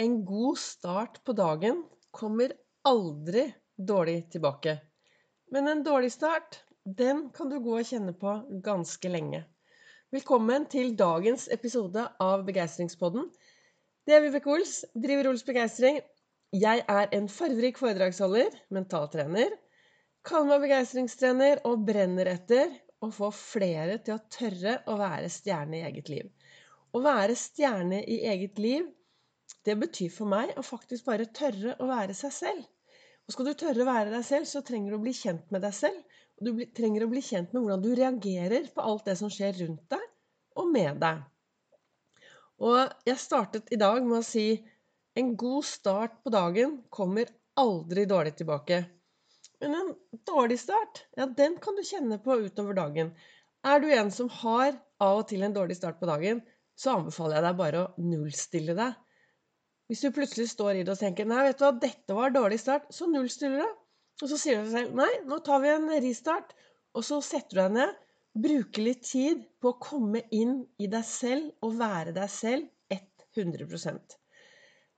En god start på dagen kommer aldri dårlig tilbake. Men en dårlig start, den kan du gå og kjenne på ganske lenge. Velkommen til dagens episode av Begeistringspodden. Det er Vibeke Ols, driver Ols Begeistring. Jeg er en farverik foredragsholder, mentaltrener. Kaller meg begeistringstrener og brenner etter å få flere til å tørre å være stjerne i eget liv. Å være stjerne i eget liv det betyr for meg å faktisk bare tørre å være seg selv. Og skal du tørre å være deg selv, så trenger du å bli kjent med deg selv. Og du trenger å bli kjent med hvordan du reagerer på alt det som skjer rundt deg og med deg. Og jeg startet i dag med å si en god start på dagen kommer aldri dårlig tilbake. Men en dårlig start, ja, den kan du kjenne på utover dagen. Er du en som har av og til en dårlig start på dagen, så anbefaler jeg deg bare å nullstille deg hvis du plutselig står i det og tenker nei, vet du hva, dette var en dårlig start, så nullstiller du. Og så sier du til deg selv nei, nå tar vi en restart. Og så setter du deg ned, bruker litt tid på å komme inn i deg selv og være deg selv 100%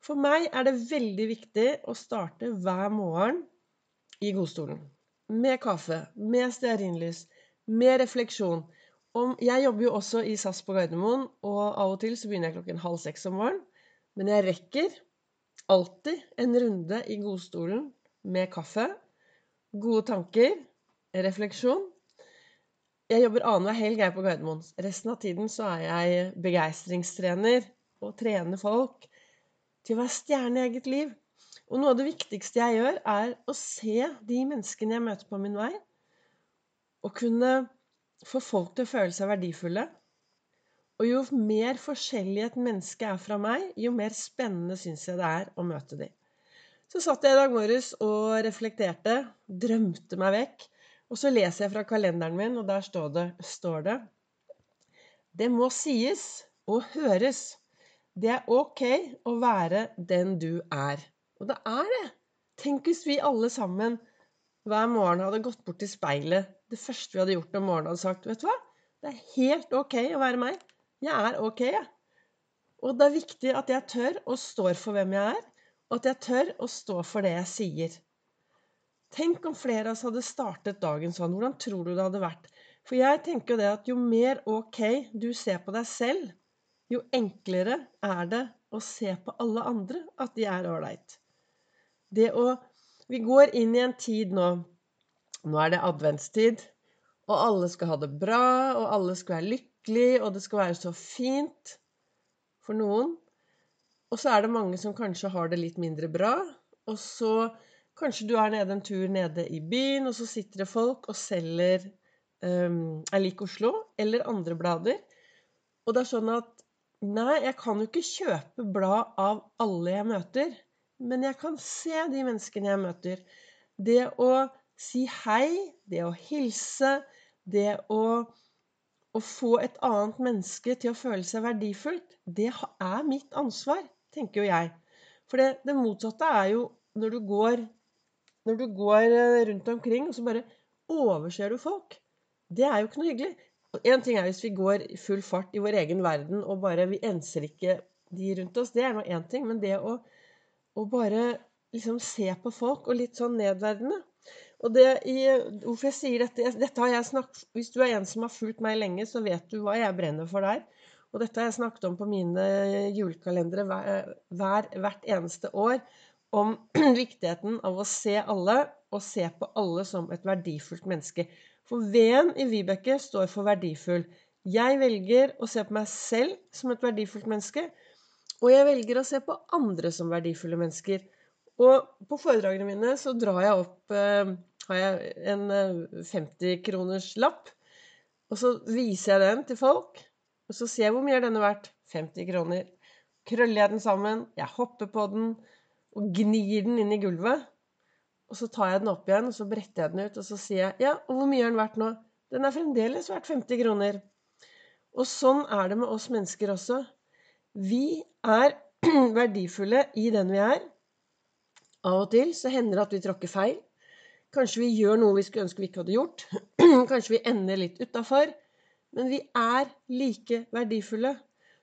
For meg er det veldig viktig å starte hver morgen i godstolen. Med kaffe, med stearinlys, med refleksjon. jeg jobber jo også i SAS på Gardermoen, og av og til så begynner jeg klokken halv seks om morgenen. Men jeg rekker alltid en runde i godstolen med kaffe, gode tanker, refleksjon. Jeg jobber annenhver helg her på Gardermoen. Resten av tiden så er jeg begeistringstrener og trener folk til å være stjerne i eget liv. Og noe av det viktigste jeg gjør, er å se de menneskene jeg møter på min vei, og kunne få folk til å føle seg verdifulle og jo mer forskjellig et menneske er fra meg, jo mer spennende syns jeg det er å møte dem. Så satt jeg i dag morges og reflekterte, drømte meg vekk. Og så leser jeg fra kalenderen min, og der står det, står det Det må sies og høres. Det er ok å være den du er. Og det er det. Tenk hvis vi alle sammen hver morgen hadde gått bort til speilet. Det første vi hadde gjort om morgenen, hadde sagt Vet du hva? Det er helt ok å være meg. Jeg er ok, jeg. Og det er viktig at jeg tør og står for hvem jeg er, og at jeg tør å stå for det jeg sier. Tenk om flere av oss hadde startet dagen sånn. Hvordan tror du det hadde vært? For jeg tenker jo det at jo mer ok du ser på deg selv, jo enklere er det å se på alle andre at de er ålreit. Det å Vi går inn i en tid nå Nå er det adventstid, og alle skal ha det bra, og alle skal være lykkelige lykkelig, og det skal være så fint for noen. Og så er det mange som kanskje har det litt mindre bra. Og så kanskje du er nede en tur nede i byen, og så sitter det folk og selger um, er lik Oslo eller andre blader. Og det er sånn at Nei, jeg kan jo ikke kjøpe blad av alle jeg møter. Men jeg kan se de menneskene jeg møter. Det å si hei, det å hilse, det å å få et annet menneske til å føle seg verdifullt, det er mitt ansvar, tenker jo jeg. For det, det motsatte er jo når du går når du går eh, rundt omkring, og så bare overser du folk. Det er jo ikke noe hyggelig. Én ting er hvis vi går full fart i vår egen verden og bare vi enser ikke de rundt oss. Det er nå én ting. Men det å, å bare liksom se på folk og litt sånn nedverdende og det, i, hvorfor jeg sier dette, dette har jeg snakket, Hvis du er en som har fulgt meg lenge, så vet du hva jeg brenner for der. Og dette har jeg snakket om på mine julekalendere hver, hver, hvert eneste år. Om viktigheten av å se alle, og se på alle som et verdifullt menneske. For V-en i Vibeke står for verdifull. Jeg velger å se på meg selv som et verdifullt menneske. Og jeg velger å se på andre som verdifulle mennesker. Og på foredragene mine så drar jeg opp eh, har jeg en 50-kroners eh. Og så viser jeg den til folk. Og så ser jeg hvor mye er denne verdt. 50 kroner. Krøller jeg den sammen, jeg hopper på den og gnir den inn i gulvet. Og så tar jeg den opp igjen, og så bretter jeg den ut, og så sier jeg ja, og hvor mye er den verdt nå? Den er fremdeles verdt 50 kroner. Og sånn er det med oss mennesker også. Vi er verdifulle i den vi er. Av og til så hender det at vi tråkker feil. Kanskje vi gjør noe vi skulle ønske vi ikke hadde gjort. Kanskje vi ender litt utafor. Men vi er like verdifulle.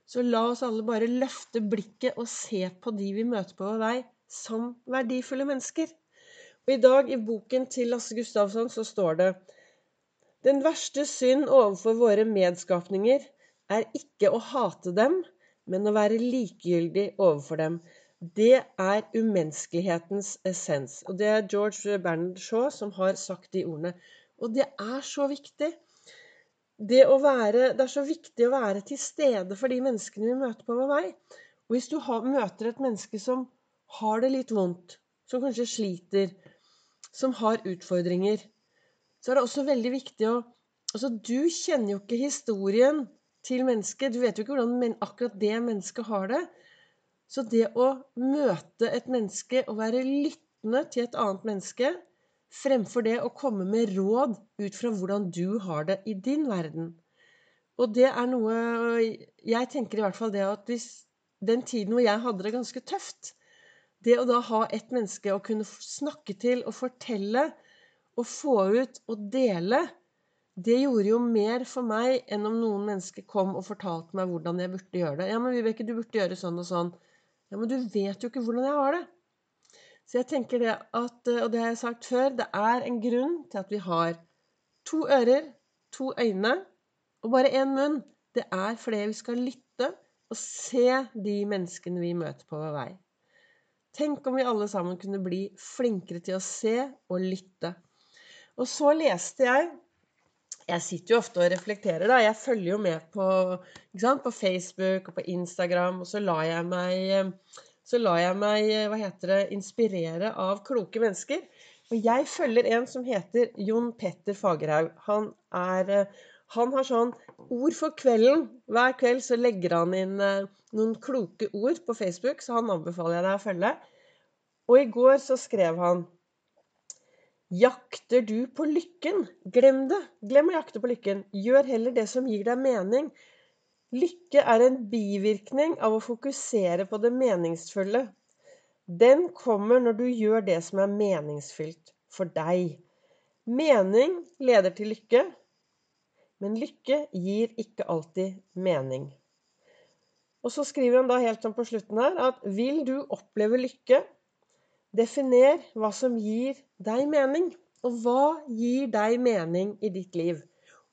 Så la oss alle bare løfte blikket og se på de vi møter på vår vei, som verdifulle mennesker. Og i dag i boken til Lasse Gustavsson så står det Den verste synd overfor våre medskapninger er ikke å hate dem, men å være likegyldig overfor dem. Det er umenneskelighetens essens. Og det er George Bernard Shaw som har sagt de ordene. Og det er så viktig. Det, være, det, er så viktig å være til stede for de menneskene vi møter på vår vei. Og hvis du har, møter et menneske som har det litt vondt, som kanskje sliter, som har utfordringer, så er det også veldig viktig å Altså, du kjenner jo ikke historien til mennesket. Du vet jo ikke hvordan akkurat det mennesket har det. Så det å møte et menneske og være lyttende til et annet menneske, fremfor det å komme med råd ut fra hvordan du har det i din verden. Og det er noe Jeg tenker i hvert fall det at hvis den tiden hvor jeg hadde det ganske tøft Det å da ha et menneske å kunne snakke til og fortelle og få ut og dele, det gjorde jo mer for meg enn om noen mennesker kom og fortalte meg hvordan jeg burde gjøre det. Ja, men Vibeke, du burde gjøre sånn og sånn. Ja, men du vet jo ikke hvordan jeg har det. Så jeg tenker det at, og det har jeg sagt før, det er en grunn til at vi har to ører, to øyne og bare én munn. Det er fordi vi skal lytte og se de menneskene vi møter på vår vei. Tenk om vi alle sammen kunne bli flinkere til å se og lytte. Og så leste jeg jeg sitter jo ofte og reflekterer, da. Jeg følger jo med på, på Facebook og på Instagram, og så lar jeg meg så lar jeg meg hva heter det, inspirere av kloke mennesker. Og jeg følger en som heter Jon Petter Fagerhaug. Han, er, han har sånn ord for kvelden. Hver kveld så legger han inn eh, noen kloke ord på Facebook, så han anbefaler jeg deg å følge. Og i går så skrev han Jakter du på lykken? Glem det. Glem å jakte på lykken. Gjør heller det som gir deg mening. Lykke er en bivirkning av å fokusere på det meningsfulle. Den kommer når du gjør det som er meningsfylt for deg. Mening leder til lykke, men lykke gir ikke alltid mening. Og så skriver han da helt sånn på slutten her at vil du oppleve lykke, Definer hva som gir deg mening. Og hva gir deg mening i ditt liv?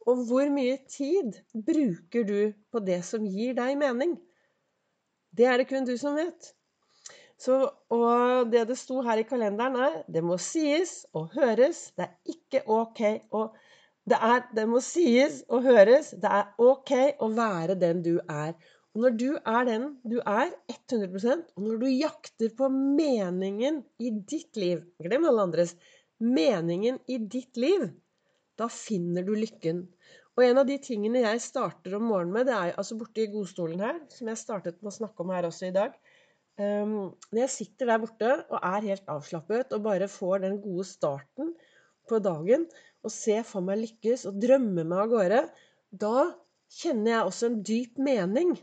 Og hvor mye tid bruker du på det som gir deg mening? Det er det kun du som vet. Så, og det det sto her i kalenderen, er det må sies og høres. Det er ikke OK å det, det må sies og høres. Det er OK å være den du er. Og når du er den du er, 100% og når du jakter på meningen i ditt liv Glem alle andres. Meningen i ditt liv. Da finner du lykken. Og en av de tingene jeg starter om morgenen med, det er altså borte i godstolen her, som jeg startet med å snakke om her også i dag. Um, når jeg sitter der borte og er helt avslappet og bare får den gode starten på dagen og ser for meg lykkes og drømmer meg av gårde, da kjenner jeg også en dyp mening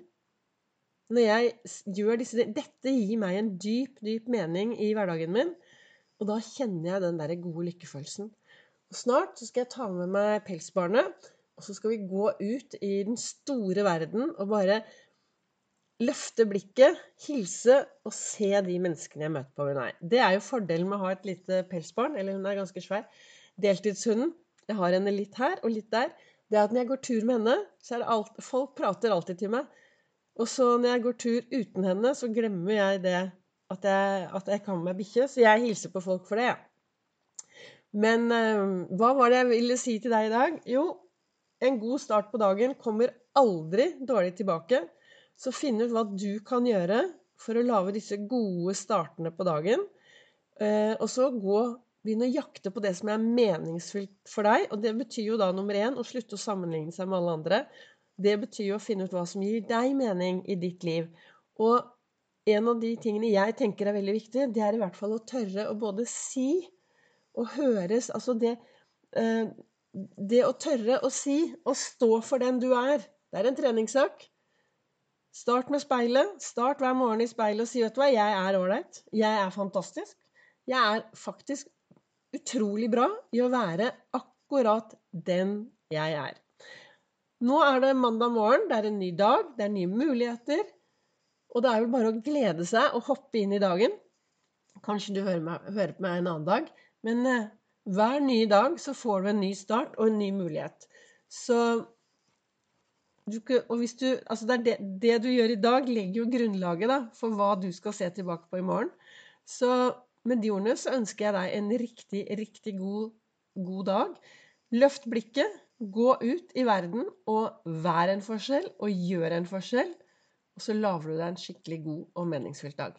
når jeg gjør disse Dette gir meg en dyp, dyp mening i hverdagen min. Og da kjenner jeg den der gode lykkefølelsen. Og snart så skal jeg ta med meg pelsbarnet, og så skal vi gå ut i den store verden og bare løfte blikket, hilse og se de menneskene jeg møter på min vei. Det er jo fordelen med å ha et lite pelsbarn, eller hun er ganske svær. Deltidshunden. Jeg har henne litt her og litt der. Det er at når jeg går tur med henne, så er det alt Folk prater alltid til meg. Og så når jeg går tur uten henne, så glemmer jeg det at jeg, at jeg kan med bikkje. Så jeg hilser på folk for det, ja. Men eh, hva var det jeg ville si til deg i dag? Jo, en god start på dagen kommer aldri dårlig tilbake. Så finn ut hva du kan gjøre for å lage disse gode startene på dagen. Eh, og så gå Begynn å jakte på det som er meningsfylt for deg. Og det betyr jo da nummer én å slutte å sammenligne seg med alle andre. Det betyr jo å finne ut hva som gir deg mening i ditt liv. Og en av de tingene jeg tenker er veldig viktig, det er i hvert fall å tørre å både si og høres. Altså det, eh, det å tørre å si og stå for den du er, det er en treningssak. Start med speilet. Start hver morgen i speilet og si vet du hva, jeg er ålreit. Jeg er fantastisk. Jeg er faktisk utrolig bra i å være akkurat den jeg er. Nå er det mandag morgen, det er en ny dag, det er nye muligheter. Og det er vel bare å glede seg og hoppe inn i dagen. Kanskje du hører, meg, hører på meg en annen dag, men eh, hver nye dag så får du en ny start og en ny mulighet. Så du, og hvis du, altså det, det, det, du gjør i dag, legger jo grunnlaget da, for hva du skal se tilbake på i morgen. Så med de ordene så ønsker jeg deg en riktig, riktig god, god dag. Løft blikket, gå ut i verden og vær en forskjell og gjør en forskjell. Og så lager du deg en skikkelig god og meningsfylt dag.